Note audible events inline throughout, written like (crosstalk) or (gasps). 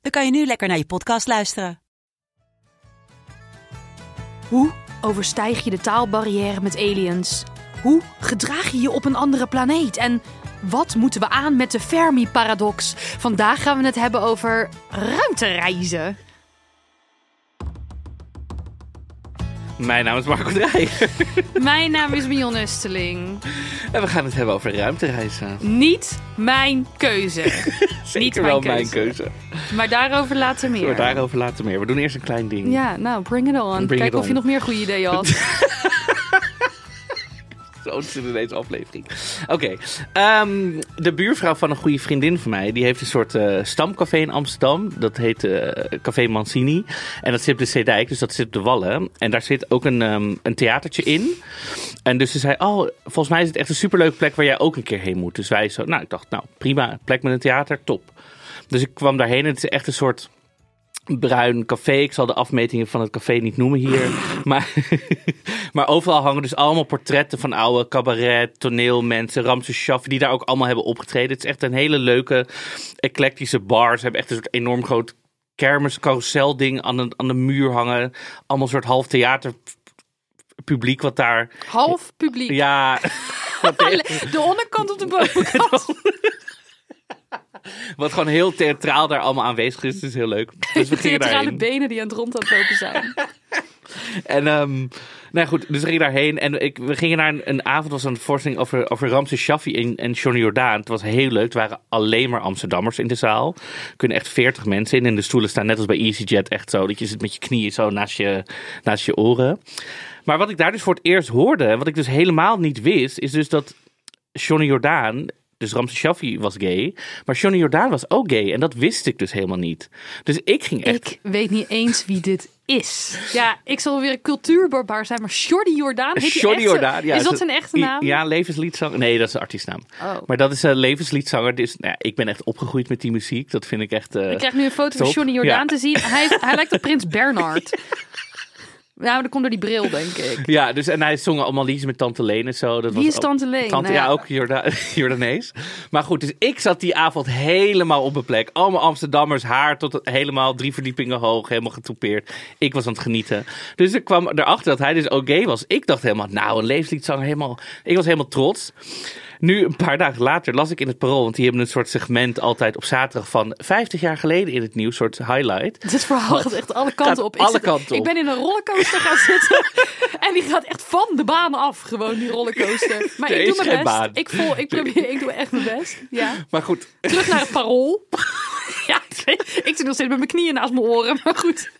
dan kan je nu lekker naar je podcast luisteren. Hoe overstijg je de taalbarrière met aliens? Hoe gedraag je je op een andere planeet? En wat moeten we aan met de Fermi-paradox? Vandaag gaan we het hebben over ruimtereizen. Mijn naam is Marco Drij. (laughs) Mijn naam is Mion Usteling. en we gaan het hebben over ruimtereizen. Niet mijn keuze. (laughs) Zeker Niet wel mijn mijn keuze. Maar daarover later meer. Maar daarover later meer. We doen eerst een klein ding. Ja, nou, bring it on. Bring Kijk it of je nog meer goede ideeën had. (laughs) Zit in deze aflevering. Oké. ehm, de buurvrouw van een goede vriendin van mij, die heeft een soort eh, stamcafé in Amsterdam. Dat heet eh, Café Mancini. En dat zit op de Zeedijk, dus dat zit op de Wallen. En daar zit ook een, ehm, een theatertje in. En dus ze zei, oh, volgens mij is het echt een superleuke plek waar jij ook een keer heen moet. Dus wij zo, nou, ik dacht, nou, prima, plek met een theater, top. Dus ik kwam daarheen en het is echt een soort bruin café. Ik zal de afmetingen van het café niet noemen hier. (laughs) Maar, (laughs) maar overal hangen dus allemaal portretten van oude cabaret, toneelmensen, Ramses Shaffi, die daar ook allemaal hebben opgetreden. Het is echt een hele leuke, eclectische bar. Ze hebben echt een soort enorm groot kermis, carouselding aan de, aan de muur hangen. Allemaal een soort half theater publiek wat daar... Half publiek. Ja, (laughs) De onderkant op de bovenkant. (laughs) wat gewoon heel theatraal daar allemaal aanwezig is. Het is heel leuk. Dus we gingen Theatrale daarheen. benen die aan het rond aan het lopen zijn. (laughs) En ehm nou goed, dus we gingen daarheen. En ik, we gingen naar een, een avond, was een voorstelling over, over Ramses Shaffi en, en Johnny Jordaan. Het was heel leuk. Het waren alleen maar Amsterdammers in de zaal. Er kunnen echt veertig mensen in. En de stoelen staan net als bij EasyJet echt zo. Dat je zit met je knieën zo naast je, naast je oren. Maar wat ik daar dus voor het eerst hoorde, en wat ik dus helemaal niet wist, is dus dat Johnny Jordaan, dus Ramses Shaffi was gay, maar Johnny Jordaan was ook gay. En dat wist ik dus helemaal niet. Dus ik ging echt... Ik weet niet eens wie dit is. Ja, ik zal weer een cultuurbarbaar zijn, maar Jordi Jordaan. heet Jordaan. Ja, is dat zijn echte naam? Ja, levensliedzanger. Nee, dat is een artiestnaam. Oh. Maar dat is een levensliedzanger. Dus, nou, ja, ik ben echt opgegroeid met die muziek. Dat vind ik echt... eh, Ik krijg nu een foto van. Johnny Jordaan Ja. te zien. Hij, hij lijkt op Prins Bernhard. (laughs) Ja, maar dat komt door die bril, denk ik. Ja, dus en hij zong allemaal liedjes met Tante Leen en zo. Dat Wie was is Tante Leen? Tante, Nou ja, ja. ook Jorda (laughs) Jordanees. Maar goed, dus ik zat die avond helemaal op mijn plek. Allemaal Amsterdammers, haar tot helemaal drie verdiepingen hoog, helemaal getoupeerd. Ik was aan het genieten. Dus ik kwam erachter dat hij dus ook gay was. Ik dacht helemaal, nou, een levensliedzanger, helemaal... Ik was helemaal trots. Nu, een paar dagen later, las ik in het Parool, want die hebben een soort segment altijd op zaterdag van 50 jaar geleden in het nieuws, soort highlight. (laughs) Dit verhaal gaat echt alle kanten op. alle zit- kanten Ik ben in een rollercoaster gaan zitten. (laughs) en die gaat echt van de baan af, gewoon die rollercoaster. (laughs) Maar Er ik doe mijn best. baan. Ik, vol, ik, probeer, ik doe echt mijn best. Ja. Maar goed, Terug naar het parool. ja, ik zit nog steeds met mijn knieën naast mijn oren. Maar goed.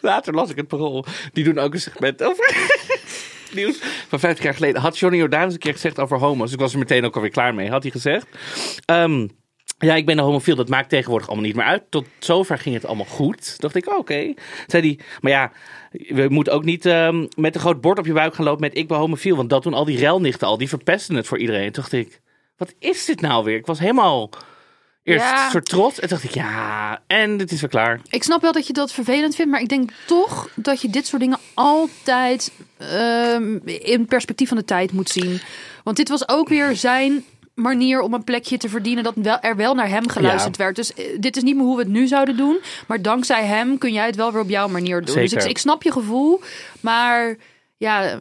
Later las ik het parool. Die doen ook een segment over van 50 jaar geleden. Had Johnny Jordaan eens een keer gezegd over homo's. Ik was er meteen ook alweer klaar mee. Had hij gezegd. ehm, ja, ik ben een homofiel. Dat maakt tegenwoordig allemaal niet meer uit. Tot zover ging het allemaal goed. Dacht ik, oké. Zei hij, maar ja, we moeten ook niet ehm, met een groot bord op je buik gaan lopen met ik ben homofiel. Want dat doen al die relnichten al. Die verpesten het voor iedereen. Dacht ik, wat is dit nou weer? Ik was helemaal eerst Ja. soort trots. En dacht ik, ja, en het is weer klaar. Ik snap wel dat je dat vervelend vindt. Maar ik denk toch dat je dit soort dingen altijd ehm, in perspectief van de tijd moet zien. Want dit was ook weer zijn manier om een plekje te verdienen dat wel, er wel naar hem geluisterd Ja. werd. Dus eh, dit is niet meer hoe we het nu zouden doen. Maar dankzij hem kun jij het wel weer op jouw manier doen. Dus ik snap je gevoel. Maar ja,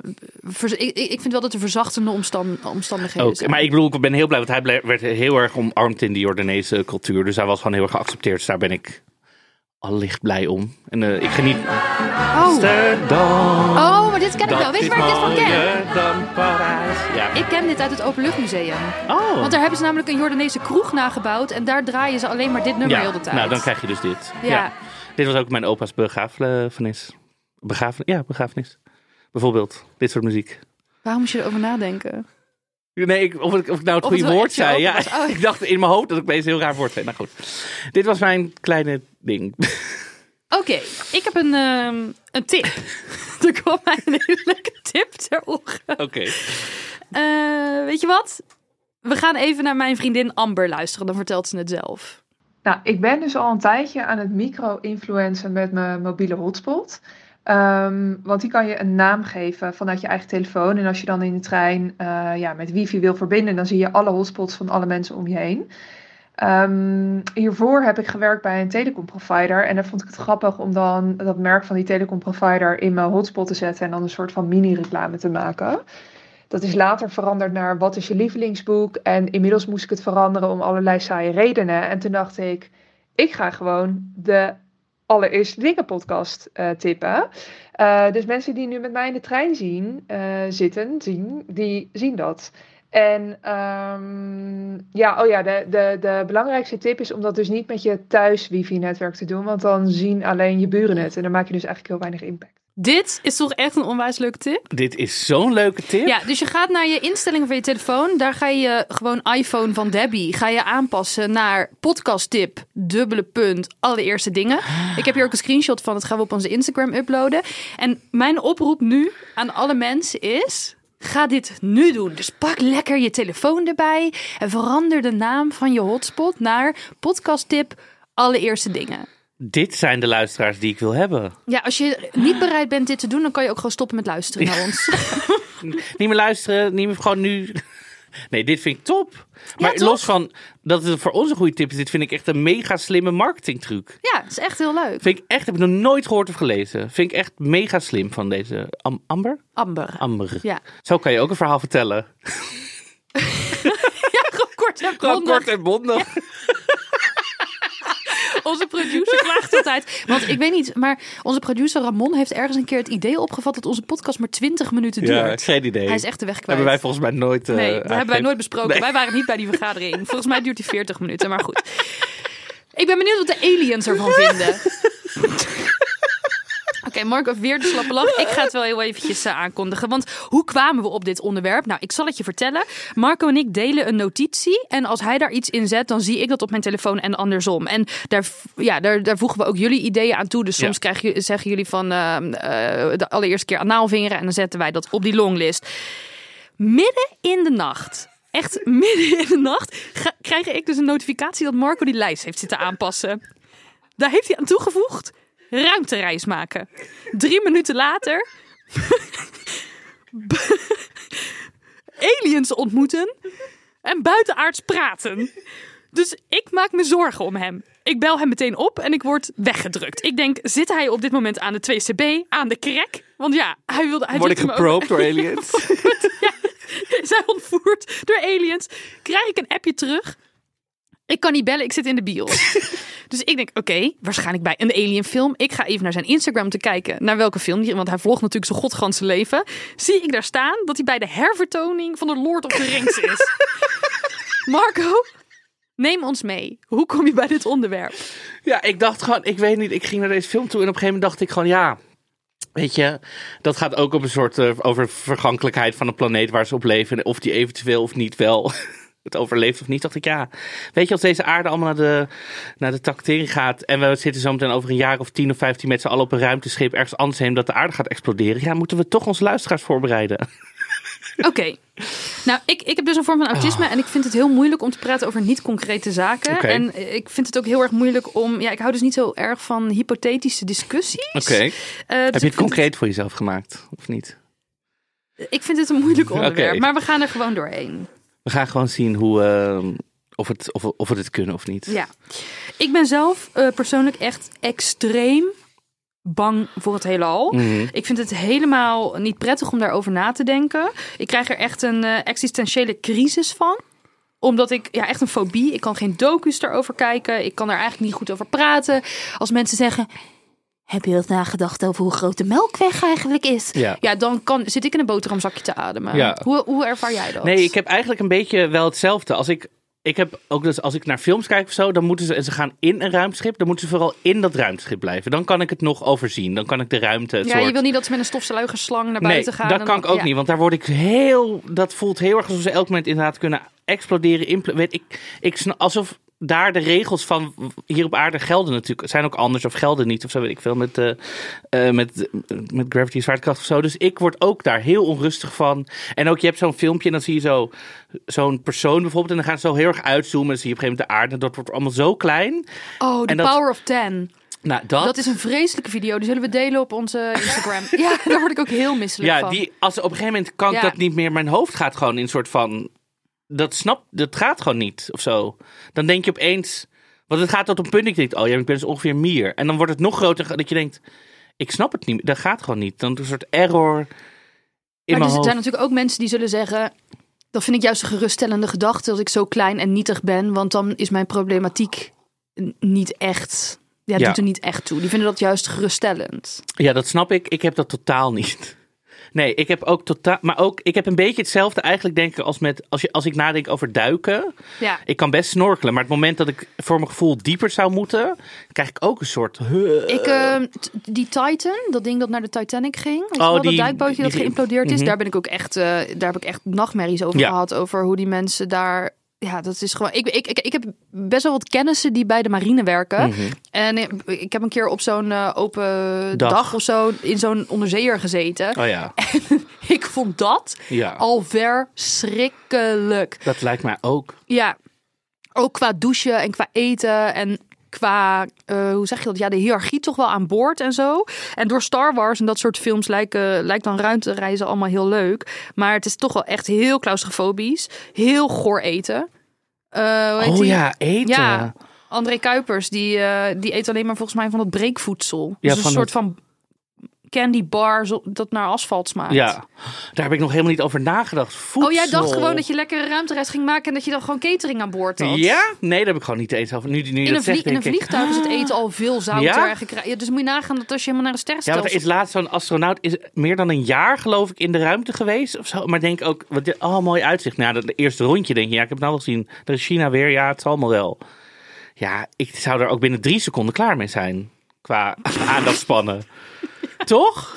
ik, ik vind wel dat er verzachtende omstan, omstandigheden zijn. Maar ik bedoel, ik ben heel blij, want hij werd heel erg omarmd in de Jordaanese cultuur. Dus hij was gewoon heel erg geaccepteerd. Dus daar ben ik allicht blij om. En eh, ik geniet. oh. Amsterdam. oh, maar dit ken ik wel. Weet je waar ik dit van ken? dan Parijs. Ja. Ik ken dit uit het Openluchtmuseum. oh. Want daar hebben ze namelijk een Jordaanese kroeg nagebouwd. En daar draaien ze alleen maar dit nummer ja. heel de tijd. Nou, dan krijg je dus dit. Ja. Dit was ook mijn opa's begrafenis. Begrafenis? Ja, begrafenis. Bijvoorbeeld, dit soort muziek. Waarom moest je erover nadenken? Nee, ik, of, ik, of ik nou het Of goede woord zei. Ja. Oh. (laughs) ik dacht in mijn hoofd dat ik een heel raar woord zei. Nou goed. Dit was mijn kleine ding. Oké, ik heb een, ehm, een tip. (laughs) er kwam mij een hele leuke tip ter oren. Oké. Eh, weet je wat? We gaan even naar mijn vriendin Amber luisteren. Dan vertelt ze het zelf. Nou, ik ben dus al een tijdje aan het micro-influencen met mijn mobiele hotspot. Ehm, want die kan je een naam geven vanuit je eigen telefoon. En als je dan in de trein eh, ja, met wifi wil verbinden, dan zie je alle hotspots van alle mensen om je heen. Ehm, hiervoor heb ik gewerkt bij een telecomprovider. En dan vond ik het grappig om dan dat merk van die telecomprovider in mijn hotspot te zetten. En dan een soort van mini-reclame te maken. Dat is later veranderd naar wat is je lievelingsboek. En inmiddels moest ik het veranderen om allerlei saaie redenen. En toen dacht ik, ik ga gewoon de allereerste dingen podcast eh, tippen. Eh, dus mensen die nu met mij in de trein zien, eh, zitten, zien, die zien dat. En ehm, ja, oh ja, de, de, de belangrijkste tip is om dat dus niet met je thuis wifi-netwerk te doen. Want dan zien alleen je buren het. En dan maak je dus eigenlijk heel weinig impact. Dit is toch echt een onwijs leuke tip? Dit is zo'n leuke tip. Ja, dus je gaat naar je instellingen van je telefoon. Daar ga je gewoon iPhone van Debbie ga je aanpassen naar podcast tip, dubbele punt, allereerste dingen. Ik heb hier ook een screenshot van. Dat gaan we op onze Instagram uploaden. En mijn oproep nu aan alle mensen is... Ga dit nu doen. Dus pak lekker je telefoon erbij en verander de naam van je hotspot naar podcast tip, allereerste dingen. Dit zijn de luisteraars die ik wil hebben. Ja, als je niet bereid bent dit te doen, dan kan je ook gewoon stoppen met luisteren naar ons. (laughs) Niet meer luisteren, niet meer gewoon nu. Nee, dit vind ik top. Maar los van dat het voor ons een goede tip is, dit vind ik echt een mega slimme marketingtruc. Ja, het is echt heel leuk. Vind ik echt, heb ik nog nooit gehoord of gelezen. Vind ik echt mega slim van deze Am- Amber. Amber. Amber. Ja. Zo kan je ook een verhaal vertellen. (laughs) Ja, gewoon kort en Gewoon bondig. kort en bondig. Onze producer klaagt altijd. Want ik weet niet, maar onze producer Ramon heeft ergens een keer het idee opgevat dat onze podcast maar 20 minuten duurt. Ja, geen idee. Hij is echt de weg kwijt. Hebben wij volgens mij nooit. eh, nee, dat hebben wij nooit besproken. Nee. Wij waren niet bij die vergadering. Volgens mij duurt die 40 minuten, maar goed. Ik ben benieuwd wat de aliens ervan vinden. (laughs) Oké, Marco heeft weer de slappe lach. Ik ga het wel heel eventjes eh, aankondigen. Want hoe kwamen we op dit onderwerp? Nou, ik zal het je vertellen. Marco en ik delen een notitie. En als hij daar iets in zet, dan zie ik dat op mijn telefoon en andersom. En daar, ja, daar, daar voegen we ook jullie ideeën aan toe. Dus soms Ja. krijg je, zeggen jullie van eh, eh, de allereerste keer anaalvingeren. En dan zetten wij dat op die longlist. Midden in de nacht. Echt midden in de nacht krijg ik dus een notificatie dat Marco die lijst heeft zitten aanpassen. Daar heeft hij aan toegevoegd ruimtereis maken. Drie minuten later (laughs) aliens ontmoeten en buitenaards praten. Dus ik maak me zorgen om hem. Ik bel hem meteen op en ik word weggedrukt. Ik denk, zit hij op dit moment aan de 2CB, aan de krek? Want ja, hij wilde... Hij Word ik ook- geprobed door (laughs) aliens? ja, is hij ontvoerd door aliens? Krijg ik een appje terug? Ik kan niet bellen, ik zit in de bios. Dus ik denk, oké, waarschijnlijk bij een alien film. Ik ga even naar zijn Instagram te kijken naar welke film die, want hij vlogt natuurlijk zijn godganse leven. Zie ik daar staan dat hij bij de hervertoning van de Lord of the Rings is. (laughs) Marco, neem ons mee. Hoe kom je bij dit onderwerp? Ja, ik dacht gewoon, ik weet niet, ik ging naar deze film toe en op een gegeven moment dacht ik gewoon, ja, weet je, dat gaat ook op een soort eh, over vergankelijkheid van een planeet waar ze op leven en of die eventueel of niet wel (laughs) het overleeft of niet. Dacht ik, ja, weet je, als deze aarde allemaal naar de, naar de tactering gaat en we zitten zo meteen over een jaar of 10 of 15 met z'n allen op een ruimteschip ergens anders heen dat de aarde gaat exploderen, ja, moeten we toch onze luisteraars voorbereiden. Oké. (laughs) Nou, ik, ik heb dus een vorm van autisme en ik vind het heel moeilijk om te praten over niet-concrete zaken. En ik vind het ook heel erg moeilijk om... Ja, ik hou dus niet zo erg van hypothetische discussies. Oké. Eh, dus Heb ik je het concreet voor jezelf gemaakt, of niet? ik vind het een moeilijk onderwerp, maar we gaan er gewoon doorheen. We gaan gewoon zien hoe, eh, of, het, of, of we het kunnen of niet. Ja. Ik ben zelf eh, persoonlijk echt extreem bang voor het heelal. Mhm. Ik vind het helemaal niet prettig om daarover na te denken. Ik krijg er echt een eh, existentiële crisis van. Omdat ik, ja, echt een fobie. Ik kan geen docu's erover kijken. Ik kan er eigenlijk niet goed over praten. Als mensen zeggen. Heb je eens nagedacht over hoe groot de melkweg eigenlijk is? Ja. dan kan, zit ik in een boterhamzakje te ademen. Ja. Hoe, hoe ervaar jij dat? Nee, ik heb eigenlijk een beetje wel hetzelfde. Als ik ik heb ook dus als ik naar films kijk of zo, dan moeten ze en ze gaan in een ruimteschip, dan moeten ze vooral in dat ruimteschip blijven. Dan kan ik het nog overzien. Dan kan ik de ruimte. Het Ja, soort... je wil niet dat ze met een stofzuigerslang naar Nee, buiten gaan. dat kan ik ook ja. niet, want daar word ik heel. Dat voelt heel erg alsof ze elk moment inderdaad kunnen exploderen. weet ik, ik alsof daar de regels van hier op aarde gelden natuurlijk. Zijn ook anders of gelden niet of zo weet ik veel met, eh, met, met gravity zwaartekracht of zo. Dus ik word ook daar heel onrustig van. En ook je hebt zo'n filmpje en dan zie je zo zo'n persoon bijvoorbeeld en dan gaan ze zo heel erg uitzoomen. Dan zie je op een gegeven moment de aarde en dat wordt allemaal zo klein. Oh, The En dat- Power of Ten. Nou, dat, Dat is een vreselijke video. Die zullen we delen op onze Instagram. (laughs) ja, daar word ik ook heel misselijk Ja, van. die, als, op een gegeven moment kan ik Ja. dat niet meer. Mijn hoofd gaat gewoon in een soort van. Dat snap, dat gaat gewoon niet of zo. Dan denk je opeens. Want het gaat tot een punt dat je denkt: oh ja, ik ben dus ongeveer mier. En dan wordt het nog groter dat je denkt: ik snap het niet. meer. Dat gaat gewoon niet. Dan een soort error in maar mijn er hoofd. zijn natuurlijk ook mensen die zullen zeggen... Dat vind ik juist een geruststellende gedachte dat ik zo klein en nietig ben. Want dan is mijn problematiek niet echt... Ja, Ja. doet er niet echt toe. Die vinden dat juist geruststellend. Ja, dat snap ik. Ik heb dat totaal niet. Nee, ik heb ook totaal. Maar ook, ik heb een beetje hetzelfde eigenlijk denken als met. Als, je, als ik nadenk over duiken. Ja. Ik kan best snorkelen, maar het moment dat ik voor mijn gevoel dieper zou moeten, krijg ik ook een soort. Ik, eh, t- die Titan, dat ding dat naar de Titanic ging. Oh, wel, die- dat duikbootje dat die- geïmplodeerd is. Mhm. Daar ben ik ook echt, eh, daar heb ik echt nachtmerries over Ja. gehad. Over hoe die mensen daar. Ja, dat is gewoon. Ik, ik, ik, ik heb best wel wat kennissen die bij de marine werken. Mhm. En ik, heb een keer op zo'n eh, open Dag. dag. of zo in zo'n onderzeeër gezeten. Oh ja. (laughs) Ik vond dat Ja. al verschrikkelijk. Dat lijkt mij ook. Ja, ook qua douchen en qua eten en qua, eh, hoe zeg je dat? Ja, de hiërarchie toch wel aan boord en zo. En door Star Wars en dat soort films lijken, lijkt dan ruimtereizen allemaal heel leuk. Maar het is toch wel echt heel claustrofobisch. Heel goor eten. Eh, Oh die? ja, eten. Ja, André Kuipers, die, eh, die eet alleen maar volgens mij van dat breekvoedsel. Ja, dus een soort het- van candy bar dat naar asfalt smaakt. Ja, daar heb ik nog helemaal niet over nagedacht. Voedsel. Oh, jij dacht gewoon dat je lekker een ruimtereis ging maken en dat je dan gewoon catering aan boord had? Ja? Nee, daar heb ik gewoon niet eens over. Nu, nu je In dat een, zegt, in een denk ik- vliegtuig is het eten al veel zouter. Ja? gekra- Ja, dus moet je nagaan dat als je helemaal naar een Ja, sterrenstelsel... want er is laatst zo'n astronaut, is meer dan een jaar geloof ik in de ruimte geweest of zo. Maar denk ook, wat dit, oh mooi uitzicht. Nou, dat eerste rondje denk je, ja, ik heb het nou al gezien. Er is China weer, ja, het zal allemaal wel. Ja, ik zou er ook binnen drie seconden klaar mee zijn. Qua (laughs) aandachtspannen. Toch?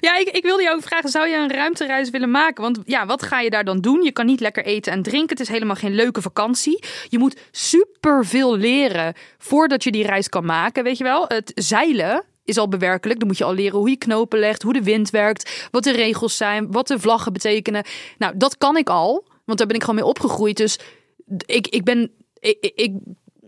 Ja, ik, ik wilde jou ook vragen, zou je een ruimtereis willen maken? Want ja, wat ga je daar dan doen? Je kan niet lekker eten en drinken. Het is helemaal geen leuke vakantie. Je moet super veel leren voordat je die reis kan maken, weet je wel? Het zeilen is al bewerkelijk. Dan moet je al leren hoe je knopen legt, hoe de wind werkt, wat de regels zijn, wat de vlaggen betekenen. Nou, dat kan ik al, want daar ben ik gewoon mee opgegroeid. Dus ik, ik ben... Ik-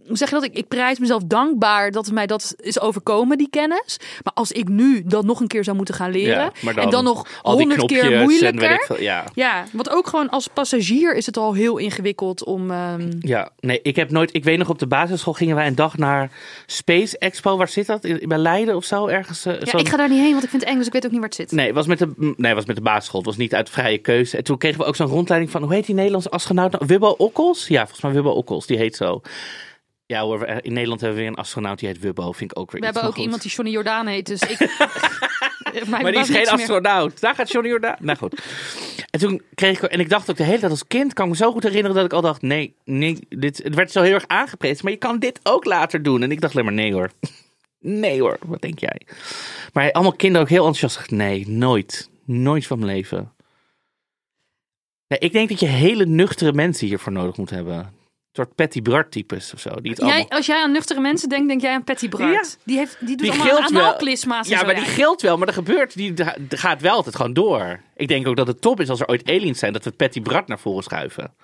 hoe zeg je dat? Ik, ik prijs mezelf dankbaar dat mij dat is overkomen, die kennis. Maar als ik nu dat nog een keer zou moeten gaan leren. Ja, maar en dan nog honderd keer moeilijker. veel, ja. Ja, want ook gewoon als passagier is het al heel ingewikkeld om. ehm, Ja, nee, ik heb nooit. Ik weet nog op de basisschool gingen wij een dag naar Space Expo. Waar zit dat? In, bij Leiden of zo? Ergens? eh, Ja, ik ga daar niet heen, want ik vind het eng, dus ik weet ook niet waar het zit. Nee, het was met de, nee, het was met de basisschool. Het was niet uit vrije keuze. En toen kregen we ook zo'n rondleiding van, hoe heet die Nederlandse astronaut nou? Okkels? Ja, volgens mij Wubbo Okkels, die heet zo. Ja hoor, in Nederland hebben we weer een astronaut die heet Wubbo. Vind ik ook weer We hebben ook goed. iemand die Johnny Jordaan heet, dus ik. (laughs) (laughs) Maar die is geen astronaut. Daar gaat Johnny Jordaan. Nou goed. En toen kreeg ik... En ik dacht ook de hele tijd als kind... kan ik me zo goed herinneren dat ik al dacht... Nee, nee dit, het werd zo heel erg aangeprezen. Maar je kan dit ook later doen. En ik dacht alleen maar nee hoor. (laughs) Nee hoor, wat denk jij? Maar allemaal kinderen ook heel enthousiast. Nee, nooit. Nooit van mijn leven. Ja, ik denk dat je hele nuchtere mensen hiervoor nodig moet hebben. Een soort Patty Bart types of zo. Die het allemaal... Als jij aan nuchtere mensen denkt, denk jij aan Patty Bart. Ja. Die, heeft, die doet Die allemaal analklisma's. Ja, maar die gilt wel, maar er gebeurt, die gaat wel altijd gewoon door. Ik denk ook dat het top is als er ooit aliens zijn, dat we Patty Bart naar voren schuiven.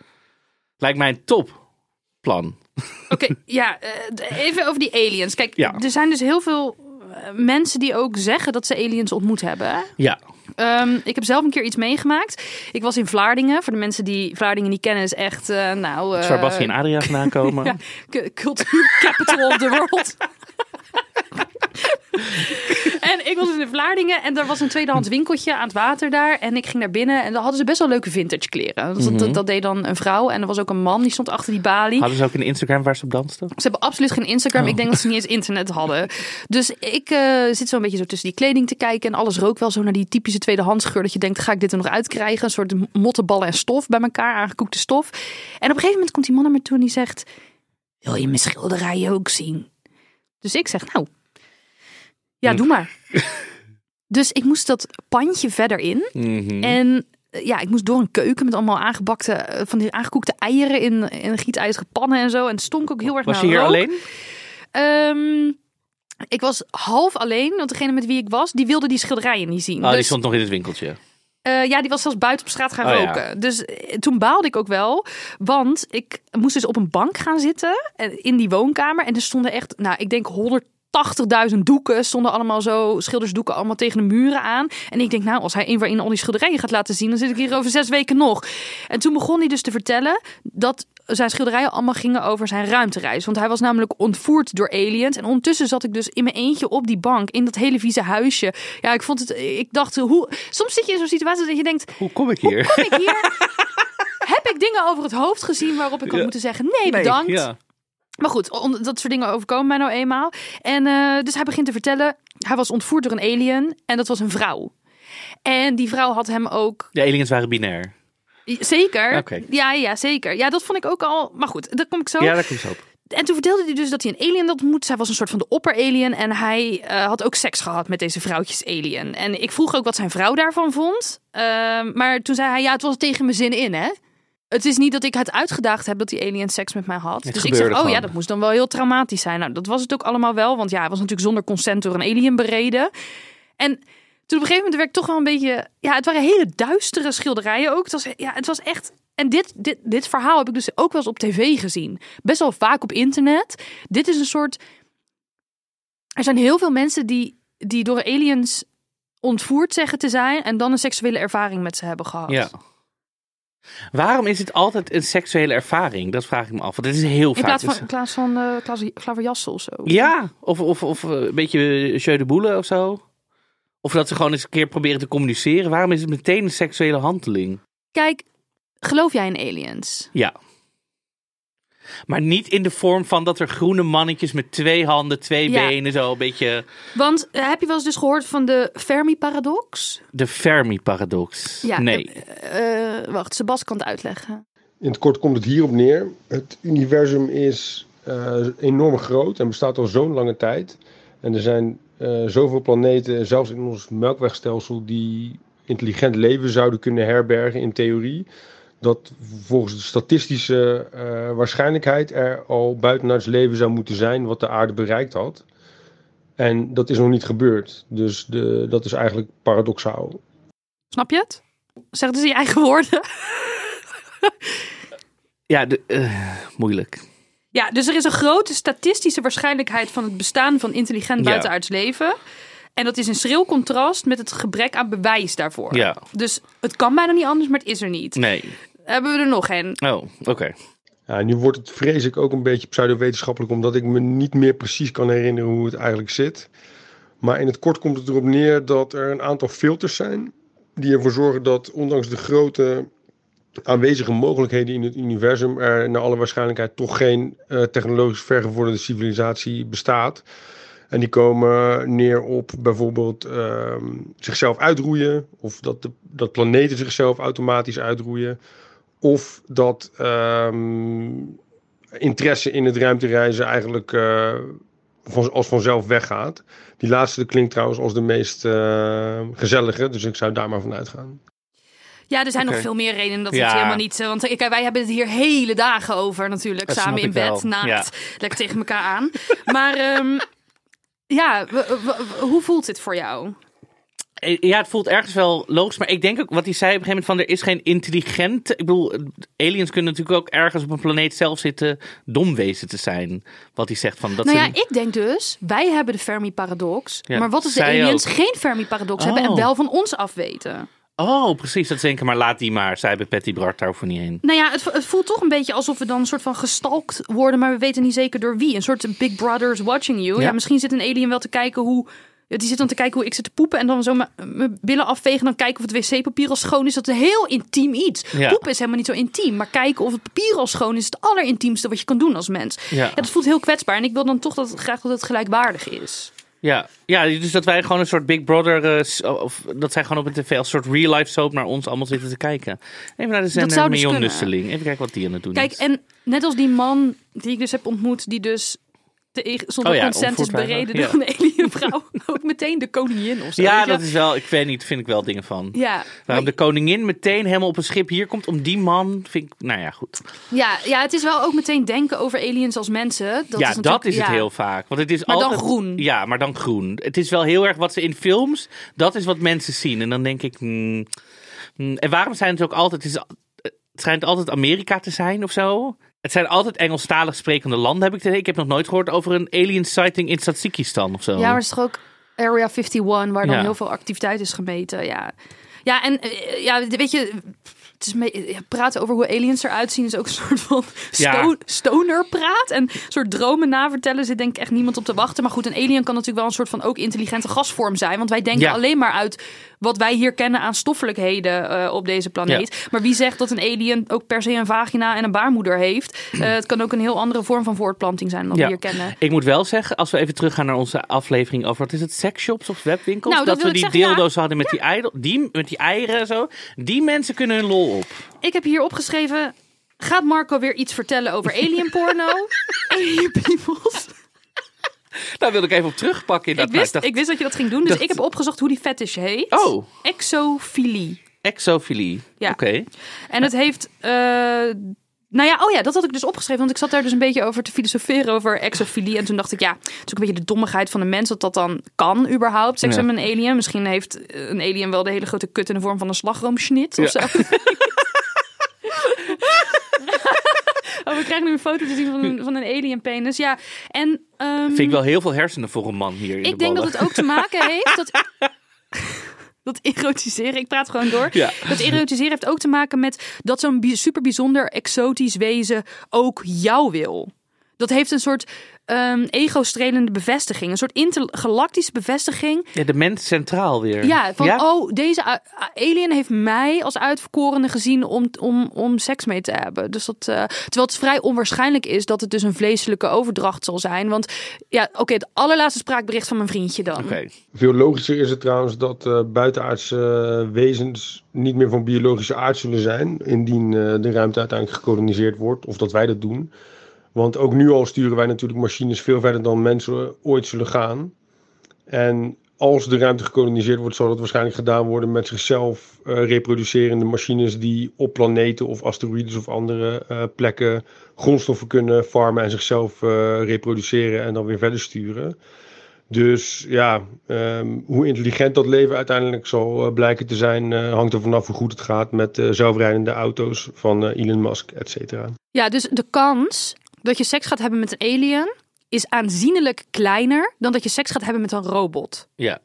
Lijkt mij een topplan. (laughs) Oké, ja, eh, even over die aliens. Kijk, Ja. er zijn dus heel veel eh, mensen die ook zeggen dat ze aliens ontmoet hebben. Ja, Ehm, ik heb zelf een keer iets meegemaakt. Ik was in Vlaardingen. Voor de mensen die Vlaardingen niet kennen, is echt, eh, nou... eh, waar Bassie en Adria vandaan komen. (laughs) ja, cultuur capital of the world. (laughs) (laughs) en ik was dus in Vlaardingen Vlaardingen en er was een tweedehands winkeltje aan het water daar. En ik ging naar binnen en daar hadden ze best wel leuke vintage kleren. Dat, dat, dat deed dan een vrouw en er was ook een man die stond achter die balie. Hadden ze ook een Instagram waar ze op dansten? Ze hebben absoluut geen Instagram. Oh. Ik denk dat ze niet eens internet hadden. Dus ik eh, zit zo een beetje zo tussen die kleding te kijken. En alles rook wel zo naar die typische tweedehands geur. Dat je denkt, ga ik dit er nog uitkrijgen? Een soort mottenballen en stof bij elkaar, aangekoekte stof. En op een gegeven moment komt die man naar me toe en die zegt... Wil je mijn schilderijen ook zien? Dus ik zeg, nou, ja, doe maar. (laughs) dus ik moest dat pandje verder in. Mhm. En eh, ja, ik moest door een keuken met allemaal aangebakte, eh, van die aangekoekte eieren in, in gietijzeren pannen en zo. En het stonk ook heel erg Was naar je hier rook. alleen? Ehm, ik was half alleen, want degene met wie ik was, die wilde die schilderijen niet zien. Oh, die dus, stond nog in het winkeltje. eh, ja, die was zelfs buiten op straat gaan Oh, ja. roken. Dus toen baalde ik ook wel, want ik moest dus op een bank gaan zitten in die woonkamer. En er stonden echt, nou, ik denk 180.000 doeken stonden allemaal zo, schildersdoeken allemaal tegen de muren aan. En ik denk, nou, als hij een waarin al die schilderijen gaat laten zien, dan zit ik hier over zes weken nog. En toen begon hij dus te vertellen dat zijn schilderijen allemaal gingen over zijn ruimtereis. Want hij was namelijk ontvoerd door aliens. En ondertussen zat ik dus in mijn eentje op die bank in dat hele vieze huisje. Ja, ik vond het, ik dacht, hoe, soms zit je in zo'n situatie dat je denkt, Hoe kom ik hier? kom ik hier? Heb ik dingen over het hoofd gezien waarop ik had Ja. moeten zeggen nee, bedankt. Ja. Maar goed, dat soort dingen overkomen mij nou eenmaal. En eh, dus hij begint te vertellen, hij was ontvoerd door een alien en dat was een vrouw. En die vrouw had hem ook De aliens waren binair. zeker. Ja, ja, zeker. Ja, dat vond ik ook al. Maar goed, daar kom ik zo. Ja, daar komt ze op. En toen vertelde hij dus dat hij een alien had ontmoet. Zij was een soort van de opper-alien. En hij eh, had ook seks gehad met deze vrouwtjes-alien. En ik vroeg ook wat zijn vrouw daarvan vond. Ehm, maar toen zei hij, ja, het was tegen mijn zin in, hè? Het is niet dat ik het uitgedaagd heb dat die alien seks met mij had. Het dus ik zeg, oh gewoon. ja, dat moest dan wel heel traumatisch zijn. Nou, dat was het ook allemaal wel. Want ja, hij was natuurlijk zonder consent door een alien bereden. En toen op een gegeven moment werd ik toch wel een beetje... Ja, het waren hele duistere schilderijen ook. Het was, ja, het was echt... En dit, dit, dit verhaal heb ik dus ook wel eens op tv gezien. Best wel vaak op internet. Dit is een soort... Er zijn heel veel mensen die, die door aliens ontvoerd zeggen te zijn... en dan een seksuele ervaring met ze hebben gehad. Ja. Waarom is het altijd een seksuele ervaring? Dat vraag ik me af. Want het is heel In vaak. plaats dus- van, in plaats van eh Klaas- Klaverjassen of zo. Ja, of, of, of eh, een beetje jeu de boele of zo. Of dat ze gewoon eens een keer proberen te communiceren. Waarom is het meteen een seksuele handeling? Kijk, geloof jij in aliens? Ja. Maar niet in de vorm van dat er groene mannetjes met twee handen, twee Ja. benen, zo een beetje Want eh, heb je wel eens dus gehoord van de Fermi-paradox? de Fermi-paradox. Ja, nee. eh, eh, wacht, Sebas kan het uitleggen. In het kort komt het hierop neer. Het universum is eh, enorm groot en bestaat al zo'n lange tijd. En er zijn eh, zoveel planeten, zelfs in ons melkwegstelsel, die intelligent leven zouden kunnen herbergen in theorie. Dat volgens de statistische eh, waarschijnlijkheid er al buitenaards leven zou moeten zijn wat de aarde bereikt had. En dat is nog niet gebeurd. Dus de, dat is eigenlijk paradoxaal. Snap je het? Zeg het eens in je eigen woorden. (laughs) Ja, de, eh, moeilijk. Ja, dus er is een grote statistische waarschijnlijkheid van het bestaan van intelligent Ja. buitenaards leven. En dat is een schril contrast met het gebrek aan bewijs daarvoor. Ja. Dus het kan bijna niet anders, maar het is er niet. Nee. Hebben we er nog een? Oh, oké. Ja, nu wordt het vrees ik ook een beetje pseudowetenschappelijk, omdat ik me niet meer precies kan herinneren hoe het eigenlijk zit. Maar in het kort komt het erop neer dat er een aantal filters zijn die ervoor zorgen dat ondanks de grote aanwezige mogelijkheden in het universum er naar alle waarschijnlijkheid toch geen eh, technologisch vergevorderde civilisatie bestaat. En die komen neer op bijvoorbeeld ehm, zichzelf uitroeien, of dat, de, dat planeten zichzelf automatisch uitroeien. Of dat ehm, interesse in het ruimtereizen eigenlijk eh, van, als vanzelf weggaat. Die laatste klinkt trouwens als de meest eh, gezellige, dus ik zou daar maar van uitgaan. Ja, er zijn nog veel meer redenen dat Ja. het helemaal niet... Want kijk, wij hebben het hier hele dagen over natuurlijk. Dat samen in bed, wel. naakt, lekker tegen elkaar aan. Maar ehm, ja, hoe voelt dit voor jou? Eh, Ja, het voelt ergens wel logisch. Maar ik denk ook wat hij zei op een gegeven moment van... er is geen intelligente... Ik bedoel, aliens kunnen natuurlijk ook ergens op een planeet zelf zitten... dom wezen te zijn. Wat hij zegt van... Dat nou ze- ja, ik denk dus, wij hebben de Fermi-paradox. Ja, maar wat als de aliens ook. geen Fermi-paradox hebben en Oh. wel van ons afweten? Oh, precies. Dat denken, maar laat die maar. Zij hebben Patty Bart daarvoor niet heen. Nou ja, het, het voelt toch een beetje alsof we dan een soort van gestalkt worden, maar we weten niet zeker door wie. Een soort Big Brother's watching you. Ja, Ja. misschien zit een alien wel te kijken hoe die zit dan te kijken hoe ik zit te poepen en dan zo mijn- billen afvegen. Dan kijken of het wc-papier al schoon is. Dat is een heel intiem iets. Ja. Poepen is helemaal niet zo intiem. Maar kijken of het papier al schoon is, is het allerintiemste wat je kan doen als mens. Ja. Ja, dat voelt heel kwetsbaar. En ik wil dan toch dat het graag dat het gelijkwaardig is. Ja, ja, dus dat wij gewoon een soort Big Brother, eh, of dat zij gewoon op een tv als soort real life soap naar ons allemaal zitten te kijken. Even naar de zender dus Mion. Even kijken wat die aan het doen Kijk, is. en net als die man die ik dus heb ontmoet, die dus te, zonder Oh ja, consent is bereden ja. door een (laughs) alienvrouw. Ook meteen de koningin of zo. ja, dat is wel, ik weet niet, vind ik wel dingen van. Ja, Waarom maar- de koningin meteen helemaal op een schip hier komt om die man, vind ik, nou ja, goed. ja, ja, het is wel ook meteen denken over aliens als mensen. Dat ja, is dat is het ja. heel vaak. Want het is Maar dan altijd, groen. Ja, maar dan groen. Het is wel heel erg wat ze in films, dat is wat mensen zien. En dan denk ik, hmm, hmm, en waarom zijn het ook altijd, het, is, het schijnt altijd Amerika te zijn of zo. Het zijn altijd Engelstalig sprekende landen, heb ik het idee. Ik heb nog nooit gehoord over een alien sighting in Tajikistan of zo. Ja, maar het is toch ook Area 51, waar dan Ja. heel veel activiteit is gemeten. Ja, ja en eh, ja, weet je, het is me- ja, praten over hoe aliens eruit zien is ook een soort van Ja. sto stoner praat. En een soort dromen navertellen zit denk ik echt niemand op te wachten. Maar goed, een alien kan natuurlijk wel een soort van ook intelligente gasvorm zijn. Want wij denken Ja. alleen maar uit wat wij hier kennen aan stoffelijkheden eh, op deze planeet. Maar wie zegt dat een alien ook per se een vagina en een baarmoeder heeft? (clears throat) Eh, het kan ook een heel andere vorm van voortplanting zijn dan Ja. we hier kennen. Ik moet wel zeggen, als we even teruggaan naar onze aflevering over, wat is het, sexshops of webwinkels? Nou, dat we die zeggen, ja. dildo's hadden met, die eidel, die, met die eieren en zo. Die mensen kunnen hun lol op. Ik heb hier opgeschreven. Gaat Marco weer iets vertellen over (laughs) alien porno? alien peoples. (laughs) Daar wil ik even op terugpakken. Ik inderdaad. Maar wist, dacht, ik wist dat je dat ging doen, dus dacht- ik heb opgezocht hoe die fetish heet. Oh. Exofilie. Exofilie. Ja. Oké. En het heeft... eh, nou ja, oh ja, dat had ik dus opgeschreven. Want ik zat daar dus een beetje over te filosoferen over exofilie. En toen dacht ik, ja, het is ook een beetje de dommigheid van de mens dat dat dan kan überhaupt. Seks Ja. met een alien. Misschien heeft een alien wel de hele grote kut in de vorm van een slagroomschnit of Ja. zo. (laughs) (laughs) oh, we krijgen nu een foto te zien van een, van een alien penis. Ja, en... ehm, Vind ik wel heel veel hersenen voor een man hier in de ik denk dat het ook te maken (laughs) heeft dat. (laughs) Dat erotiseren, ik praat gewoon door. Ja. Dat erotiseren heeft ook te maken met dat zo'n super bijzonder exotisch wezen ook jou wil. Dat heeft een soort ehm ego-strelende bevestiging. Een soort intergalactische bevestiging. Ja, de mens centraal weer. Ja, van oh, deze alien heeft mij als uitverkorene gezien om, om, om seks mee te hebben. Dus dat, eh, terwijl het vrij onwaarschijnlijk is dat het dus een vleeselijke overdracht zal zijn. Want ja, oké, het allerlaatste spraakbericht van mijn vriendje dan. Oké. Veel logischer is het trouwens dat eh, buitenaardse eh, wezens niet meer van biologische aard zullen zijn. Indien eh, de ruimte uiteindelijk gekoloniseerd wordt. Of dat wij dat doen. Want ook nu al sturen wij natuurlijk machines veel verder dan mensen ooit zullen gaan. En als de ruimte gekoloniseerd wordt, zal dat waarschijnlijk gedaan worden met zichzelf eh, reproducerende machines die op planeten of asteroïdes of andere eh, plekken grondstoffen kunnen farmen en zichzelf eh, reproduceren en dan weer verder sturen. Dus ja, ehm, hoe intelligent dat leven uiteindelijk zal blijken te zijn, hangt er vanaf hoe goed het gaat met zelfrijdende auto's van Elon Musk, et cetera. Ja, dus de kans dat je seks gaat hebben met een alien is aanzienlijk kleiner dan dat je seks gaat hebben met een robot. Ja.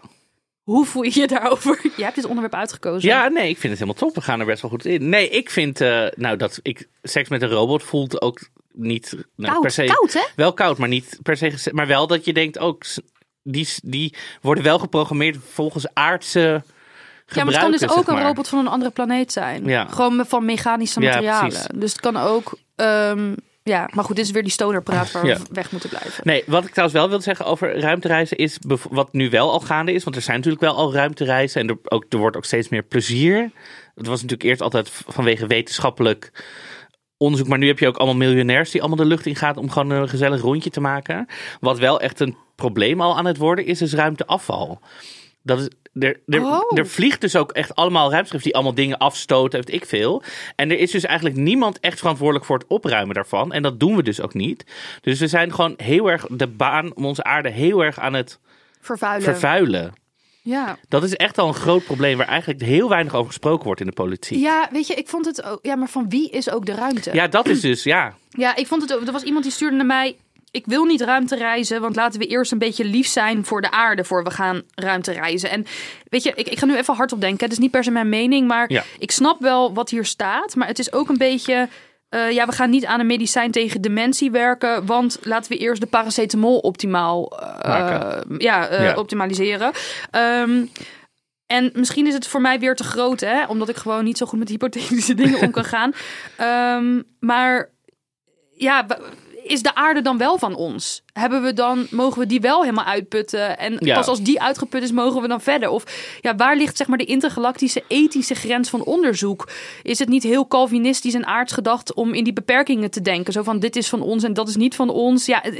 Hoe voel je je daarover? (laughs) Je hebt dit onderwerp uitgekozen. ja, nee, ik vind het helemaal top. We gaan er best wel goed in. Nee, ik vind, eh, nou, dat ik seks met een robot voelt ook niet nou, koud, per se. koud hè? Wel koud, maar niet per se. Maar wel dat je denkt ook, s- die, die worden wel geprogrammeerd volgens aardse. Ja, maar het kan dus ook een maar. robot van een andere planeet zijn. Ja. Gewoon van mechanische Ja, materialen. precies. dus het kan ook... ehm, ja, maar goed, dit is weer die stonerpraat waar Ja. we weg moeten blijven. Nee, wat ik trouwens wel wil zeggen over ruimtereizen is wat nu wel al gaande is. Want er zijn natuurlijk wel al ruimtereizen en er, ook, er wordt ook steeds meer plezier. Het was natuurlijk eerst altijd vanwege wetenschappelijk onderzoek. Maar nu heb je ook allemaal miljonairs die allemaal de lucht in gaan om gewoon een gezellig rondje te maken. Wat wel echt een probleem al aan het worden is, is ruimteafval. Dat is, er, er, Oh. er vliegt dus ook echt allemaal ruimteschip die allemaal dingen afstoten, heeft ik veel. En er is dus eigenlijk niemand echt verantwoordelijk voor het opruimen daarvan. En dat doen we dus ook niet. Dus we zijn gewoon heel erg de baan om onze aarde heel erg aan het Vervuilen. vervuilen. ja. Dat is echt al een groot probleem waar eigenlijk heel weinig over gesproken wordt in de politiek. ja, weet je, ik vond het ook... Ja, maar van wie is ook de ruimte? Ja, dat is dus, ja. Ja, ik vond het ook. Er was iemand die stuurde naar mij. Ik wil niet ruimte reizen, want laten we eerst een beetje lief zijn voor de aarde voor we gaan ruimte reizen. En weet je, ik, ik ga nu even hardop denken. Het is niet per se mijn mening, maar Ja. ik snap wel wat hier staat. Maar het is ook een beetje. eh, ja, we gaan niet aan een medicijn tegen dementie werken, want laten we eerst de paracetamol optimaal eh, ja, eh, Ja. optimaliseren. Ehm, en misschien is het voor mij weer te groot, hè? omdat ik gewoon niet zo goed met hypothetische dingen om kan (laughs) gaan. Ehm, maar ja, is de aarde dan wel van ons? Hebben we dan, mogen we die wel helemaal uitputten? En Ja. pas als die uitgeput is, mogen we dan verder? Of ja, waar ligt zeg maar de intergalactische ethische grens van onderzoek? Is het niet heel Calvinistisch en aards gedacht om in die beperkingen te denken? Zo van dit is van ons en dat is niet van ons. Ja, eh,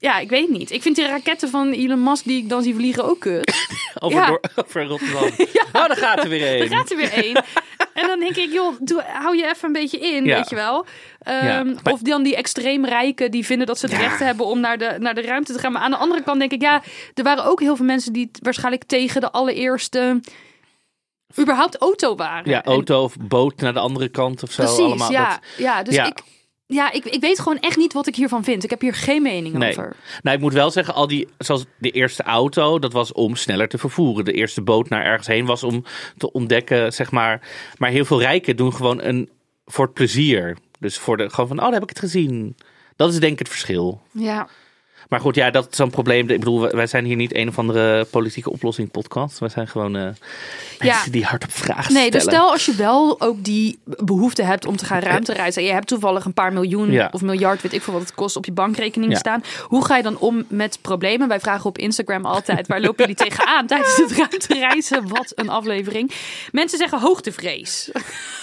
ja ik weet niet. Ik vind die raketten van Elon Musk die ik dan zie vliegen ook kut. (laughs) Over, Ja. door, (laughs) over Rotterdam. (laughs) Nou, daar gaat er weer Er een. gaat er weer één. En dan denk ik, joh, doe, hou je even een beetje in, Ja. weet je wel. Ehm, Ja, maar- Of dan die extreem rijken die vinden dat ze het Ja. recht hebben om naar de, naar de ruimte te gaan. Maar aan de andere kant denk ik, ja, er waren ook heel veel mensen die waarschijnlijk tegen de allereerste überhaupt auto waren. Ja, En- auto of boot naar de andere kant of zo. Precies, allemaal. ja. Dat- ja. Dus Ja. ik... Ja, ik, ik weet gewoon echt niet wat ik hiervan vind. Ik heb hier geen mening Nee. over. Nou, ik moet wel zeggen, al die, zoals de eerste auto, dat was om sneller te vervoeren. De eerste boot naar ergens heen was om te ontdekken, zeg maar. Maar heel veel rijken doen gewoon een voor het plezier. Dus voor de, gewoon van, oh, daar heb ik het gezien. Dat is denk ik het verschil. Ja. Maar goed, ja, dat is zo'n probleem. Ik bedoel, wij zijn hier niet een of andere politieke oplossing podcast. Wij zijn gewoon eh, mensen die hardop vragen Nee, dus stellen. stel als je wel ook die behoefte hebt om te gaan ruimtereizen. En je hebt toevallig een paar miljoen Ja. of miljard, weet ik veel wat het kost, op je bankrekening Ja. staan. Hoe ga je dan om met problemen? Wij vragen op Instagram altijd, waar lopen jullie tegenaan (laughs) tijdens het ruimtereizen? Wat een aflevering. Mensen zeggen hoogtevrees.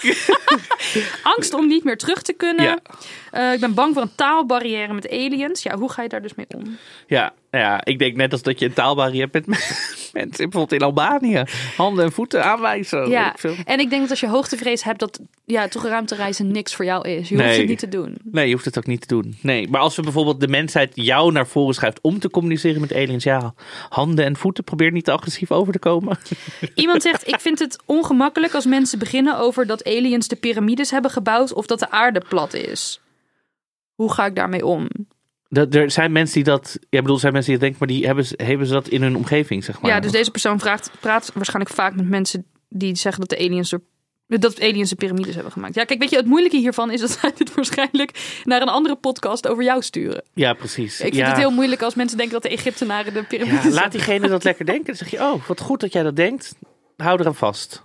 (laughs) Angst om niet meer terug te kunnen. Eh, ik ben bang voor een taalbarrière met aliens. Ja, hoe ga je daar dus mee om? Ja, ja, ik denk net als dat je een taalbarrière hebt met (laughs) mensen bijvoorbeeld in Albanië. Handen en voeten aanwijzen. Ja, ik veel. en ik denk dat als je hoogtevrees hebt, dat ja, toch ruimtereizen niks voor jou is. Je hoeft Nee. het niet te doen. Nee, je hoeft het ook niet te doen. Nee, maar als we bijvoorbeeld de mensheid jou naar voren schuift om te communiceren met aliens, ja, handen en voeten, probeer niet te agressief over te komen. (laughs) Iemand zegt: Ik vind het ongemakkelijk als mensen beginnen over dat aliens de piramides hebben gebouwd of dat de aarde plat is. Hoe ga ik daarmee om? Dat, er zijn mensen die dat, ja, bedoel, er zijn mensen die dat denken, maar die hebben, ze- hebben ze dat in hun omgeving, zeg maar. Ja, dus deze persoon vraagt, praat waarschijnlijk vaak met mensen die zeggen dat de aliens er. Dat aliens de piramides hebben gemaakt. Ja, kijk, weet je, het moeilijke hiervan is dat zij dit waarschijnlijk naar een andere podcast over jou sturen. Ja, precies. Ik vind ja. het heel moeilijk als mensen denken dat de Egyptenaren de piramides Ja, laat diegene dat lekker denken. Dan zeg je, oh, wat goed dat jij dat denkt. Hou eraan vast.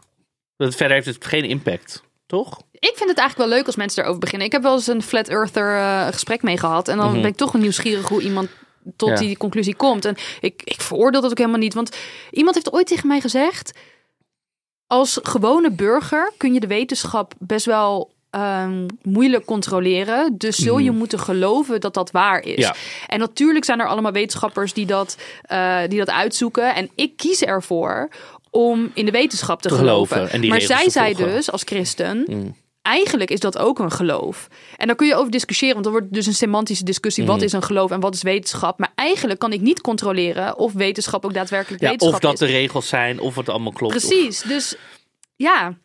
Dat verder heeft het geen impact, toch? Ik vind het eigenlijk wel leuk als mensen erover beginnen. Ik heb wel eens een flat earther eh, gesprek mee gehad. En dan Mhm. ben ik toch nieuwsgierig hoe iemand tot Ja. die conclusie komt. En ik, ik veroordeel dat ook helemaal niet. Want iemand heeft ooit tegen mij gezegd... als gewone burger kun je de wetenschap best wel... ehm, moeilijk controleren. Dus zul je moeten geloven dat dat waar is. Mhm. Ja. En natuurlijk zijn er allemaal wetenschappers die dat, eh, die dat uitzoeken. En ik kies ervoor om in de wetenschap te, Te geloven. maar zij zei dus als christen. Mm. Eigenlijk is dat ook een geloof. En daar kun je over discussiëren, want er wordt dus een semantische discussie. Mm. Wat is een geloof en wat is wetenschap? Maar eigenlijk kan ik niet controleren of wetenschap ook daadwerkelijk Ja, wetenschap of dat is. de regels zijn, of het allemaal klopt. of- Precies. Dus ja,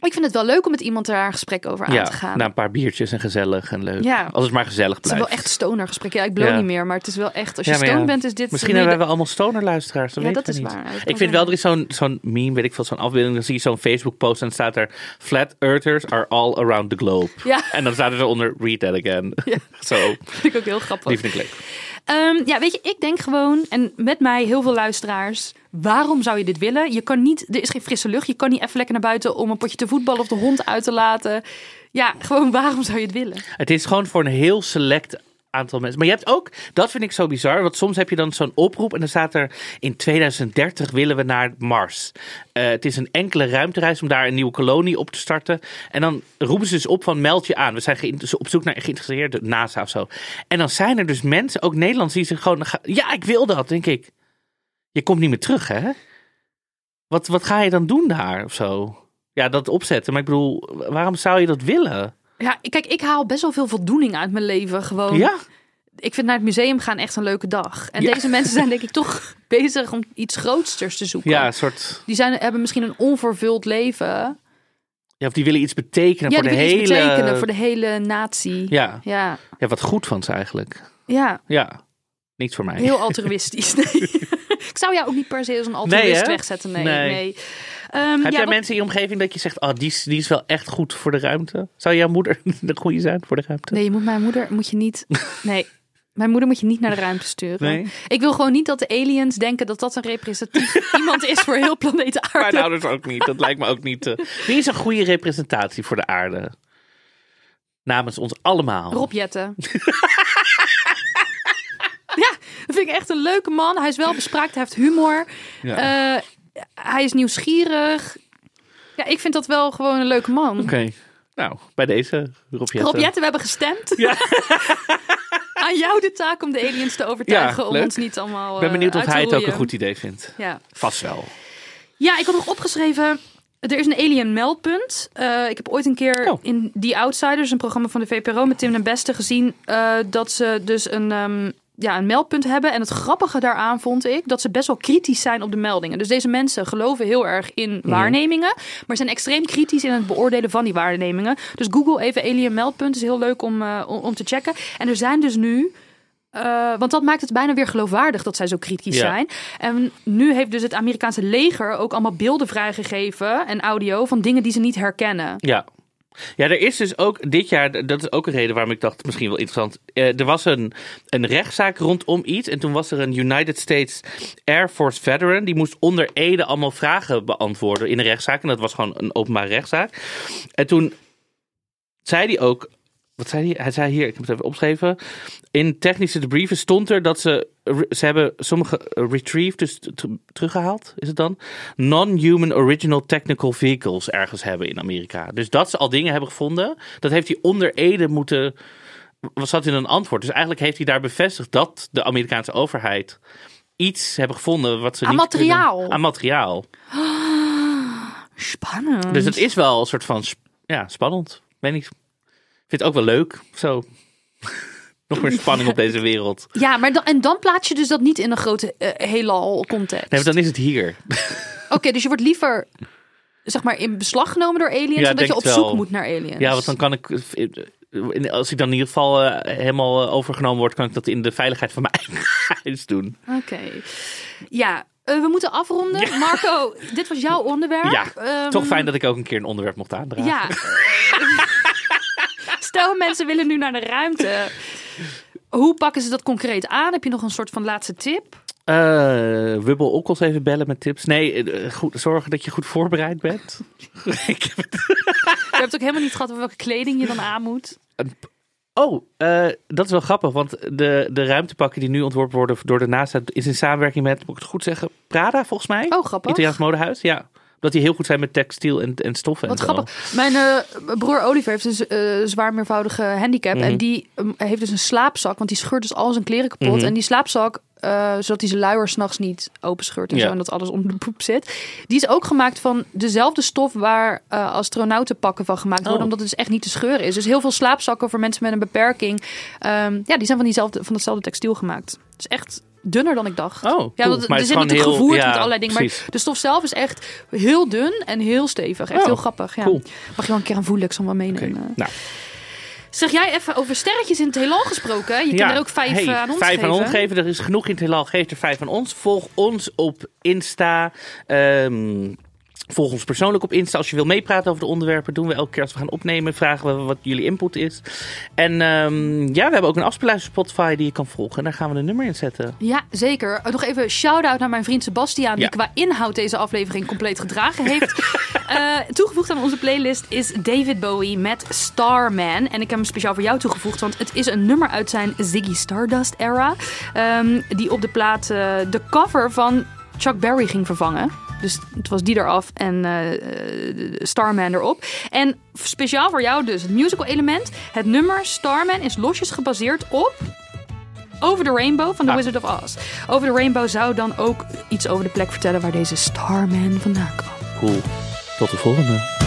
ik vind het wel leuk om met iemand daar een gesprek over aan te gaan. na een paar biertjes en gezellig en leuk. Ja. Als het maar gezellig het is blijft. wel echt stoner gesprek. Ja, ik blow Ja. niet meer, maar het is wel echt. Als je stoned bent, is dit. Misschien hebben wel allemaal. Dat Ja, weten dat we is niet. waar. Ik vind wel, er is zo'n zo'n meme, weet ik veel, zo'n afbeelding. Dan zie je zo'n Facebook-post en dan staat er... Flat Earthers are all around the globe. Ja. En dan staat er eronder, read that again. (laughs) Zo, (laughs) vind ik ook heel grappig. die vind ik leuk. Ehm, ja, weet je, ik denk gewoon, en met mij heel veel luisteraars, waarom zou je dit willen? Je kan niet, er is geen frisse lucht, je kan niet even lekker naar buiten om een potje te voetballen of de hond uit te laten. Ja, gewoon waarom zou je het willen? Het is gewoon voor een heel select aantal mensen. Maar je hebt ook, dat vind ik zo bizar, want soms heb je dan zo'n oproep en dan staat er in 2030 willen we naar Mars. Eh, het is een enkele ruimtereis om daar een nieuwe kolonie op te starten. En dan roepen ze dus op van meld je aan. We zijn op zoek naar geïnteresseerde NASA of zo. En dan zijn er dus mensen, ook Nederlands, die zich gewoon, ja ik wil dat, denk ik. Je komt niet meer terug hè? Wat, wat ga je dan doen daar of zo? Ja, dat opzetten. Maar ik bedoel, waarom zou je dat willen? Ja, kijk, ik haal best wel veel voldoening uit mijn leven. Gewoon, Ja, ik vind naar het museum gaan echt een leuke dag. En Ja. deze mensen zijn denk ik toch (laughs) bezig om iets grootsters te zoeken. ja, een soort... Die zijn, hebben misschien een onvervuld leven. Ja, of die willen iets betekenen ja, voor de hele... iets betekenen voor de hele natie. Ja. ja, ja, wat goed van ze eigenlijk. ja. Ja, niets voor mij. Heel altruïstisch. Nee. (laughs) (laughs) ik zou jou ook niet per se als een altruïst Nee, wegzetten. Nee, nee. Nee. Ehm, Heb ja, jij wat- mensen in je omgeving dat je zegt, oh, die is, die is wel echt goed voor de ruimte? Zou jouw moeder (laughs) de goede zijn voor de ruimte? Nee, je moet mijn moeder moet je niet. (laughs) Nee. Mijn moeder moet je niet naar de ruimte sturen. Nee? Ik wil gewoon niet dat de aliens denken dat dat een representatief (laughs) iemand is voor heel planeet Mijn Aarde. ouders ook niet. Dat lijkt me ook niet. eh. Wie is een goede representatie voor de aarde? Namens ons allemaal. Rob Jetten. ja, dat vind ik echt een leuke man. Hij is wel bespraakt, hij heeft humor. Ja. Eh, hij is nieuwsgierig. Ja, ik vind dat wel gewoon een leuke man. Oké. Nou, bij deze Rob Jetten. Rob Jetten, we hebben gestemd. Ja. (laughs) Aan jou de taak om de aliens te overtuigen Ja, om ons niet allemaal Ik ben benieuwd eh, of te hij het ook een goed idee vindt. Ja. Vast wel. Ja, ik had nog opgeschreven. Er is een alien meldpunt. Eh, ik heb ooit een keer Oh. in The Outsiders, een programma van de VPRO met Tim den Beste, gezien eh, dat ze dus een, ehm, ja, een meldpunt hebben. En het grappige daaraan vond ik dat ze best wel kritisch zijn op de meldingen. Dus deze mensen geloven heel erg in waarnemingen, maar zijn extreem kritisch in het beoordelen van die waarnemingen. Dus Google even alien meldpunt is heel leuk om, eh, om, te checken. En er zijn dus nu. eh, want dat maakt het bijna weer geloofwaardig dat zij zo kritisch Ja. zijn. En nu heeft dus het Amerikaanse leger ook allemaal beelden vrijgegeven en audio van dingen die ze niet herkennen. Ja. Ja, er is dus ook dit jaar, dat is ook een reden waarom ik dacht, misschien wel interessant. Eh, er was een, een rechtszaak rondom iets. En toen was er een United States Air Force veteran. Die moest onder Ede allemaal vragen beantwoorden in een rechtszaak. En dat was gewoon een openbare rechtszaak. En toen zei hij ook. Wat zei hij? Hij zei hier, ik heb het even opgeschreven. In technische debriefen stond er dat ze. Ze hebben sommige retrieved, dus teruggehaald, is het dan? Non-human original technical vehicles ergens hebben in Amerika. Dus dat ze al dingen hebben gevonden, dat heeft hij onder Ede moeten. Was zat in een antwoord. Dus eigenlijk heeft hij daar bevestigd dat de Amerikaanse overheid iets hebben gevonden wat ze Aan niet materiaal. kunnen- aan materiaal. (gasps) Spannend. Dus het is wel een soort van ja, spannend. Weet niet. Vind het ook wel leuk. Zo. (laughs) Nog meer spanning op deze wereld. Ja, maar dan, en dan plaats je dus dat niet in een grote eh, heelal context. Nee, maar dan is het hier. Oké, (laughs) dus je wordt liever zeg maar in beslag genomen door aliens Ja, dan dat denk je op zoek wel. moet naar aliens. Ja, want dan kan ik. Als ik dan in ieder geval eh, helemaal eh, overgenomen word, kan ik dat in de veiligheid van mijn (laughs) huis doen. Oké. Ja, we moeten afronden. Marco, dit was jouw onderwerp. Ja, Ehm, Toch fijn dat ik ook een keer een onderwerp mocht aandragen. Ja. Stel mensen willen nu naar de ruimte. Hoe pakken ze dat concreet aan? Heb je nog een soort van laatste tip? Eh, Wubbel Okkels even bellen met tips. Nee, eh, goed, zorgen dat je goed voorbereid bent. (laughs) ik heb het Je hebt ook helemaal niet gehad over welke kleding je dan aan moet. Oh, eh, dat is wel grappig, want de, de ruimtepakken die nu ontworpen worden door de NASA is in samenwerking met, moet ik het goed zeggen, Prada volgens mij? Oh, grappig. Italiaans modehuis, ja. Dat die heel goed zijn met textiel en, en stoffen. Wat en zo. grappig. Mijn eh, broer Oliver heeft dus eh zwaar meervoudige handicap. Mhm. En die ehm, heeft dus een slaapzak. Want die scheurt dus al zijn kleren kapot. Mhm. En die slaapzak, eh, zodat hij zijn luier s'nachts niet open scheurt. En Ja. zo. En dat alles onder de poep zit. Die is ook gemaakt van dezelfde stof waar eh astronautenpakken van gemaakt worden. Oh. Omdat het dus echt niet te scheuren is. Dus heel veel slaapzakken voor mensen met een beperking. ehm, ja, die zijn van, diezelfde, van hetzelfde textiel gemaakt. Dus echt dunner dan ik dacht. Oh, cool. Ja, want Maar er het zit natuurlijk heel- gevoerd ja, met allerlei dingen. precies. Maar de stof zelf is echt heel dun en heel stevig. Echt Oh, heel grappig. Ja. cool. Mag je wel een keer aan voelen, ik zal wel meenemen. Nou, Zeg jij even over sterretjes in het heelal gesproken? Je kan er ook vijf hey, eh, aan ons vijf geven. aan ons geven. Er is genoeg in het heelal. Geef er vijf aan ons. Volg ons op Insta. Ehm, volg ons persoonlijk op Insta. Als je wil meepraten over de onderwerpen, doen we elke keer als we gaan opnemen. Vragen we wat jullie input is. En ehm, ja, we hebben ook een afspeellijst op Spotify die je kan volgen. En daar gaan we een nummer in zetten. Ja, zeker. Nog even shout-out naar mijn vriend Sebastiaan... die Ja. qua inhoud deze aflevering compleet gedragen heeft. (laughs) Eh, toegevoegd aan onze playlist is David Bowie met Starman. En ik heb hem speciaal voor jou toegevoegd... want het is een nummer uit zijn Ziggy Stardust-era... ehm, die op de plaat eh, de cover van Chuck Berry ging vervangen. Dus het was die eraf en eh, eh, Starman erop. En speciaal voor jou dus het musical element. Het nummer Starman is losjes gebaseerd op... Over the Rainbow van The Ah. Wizard of Oz. Over the Rainbow zou dan ook iets over de plek vertellen waar deze Starman vandaan kwam. Cool. Tot de volgende.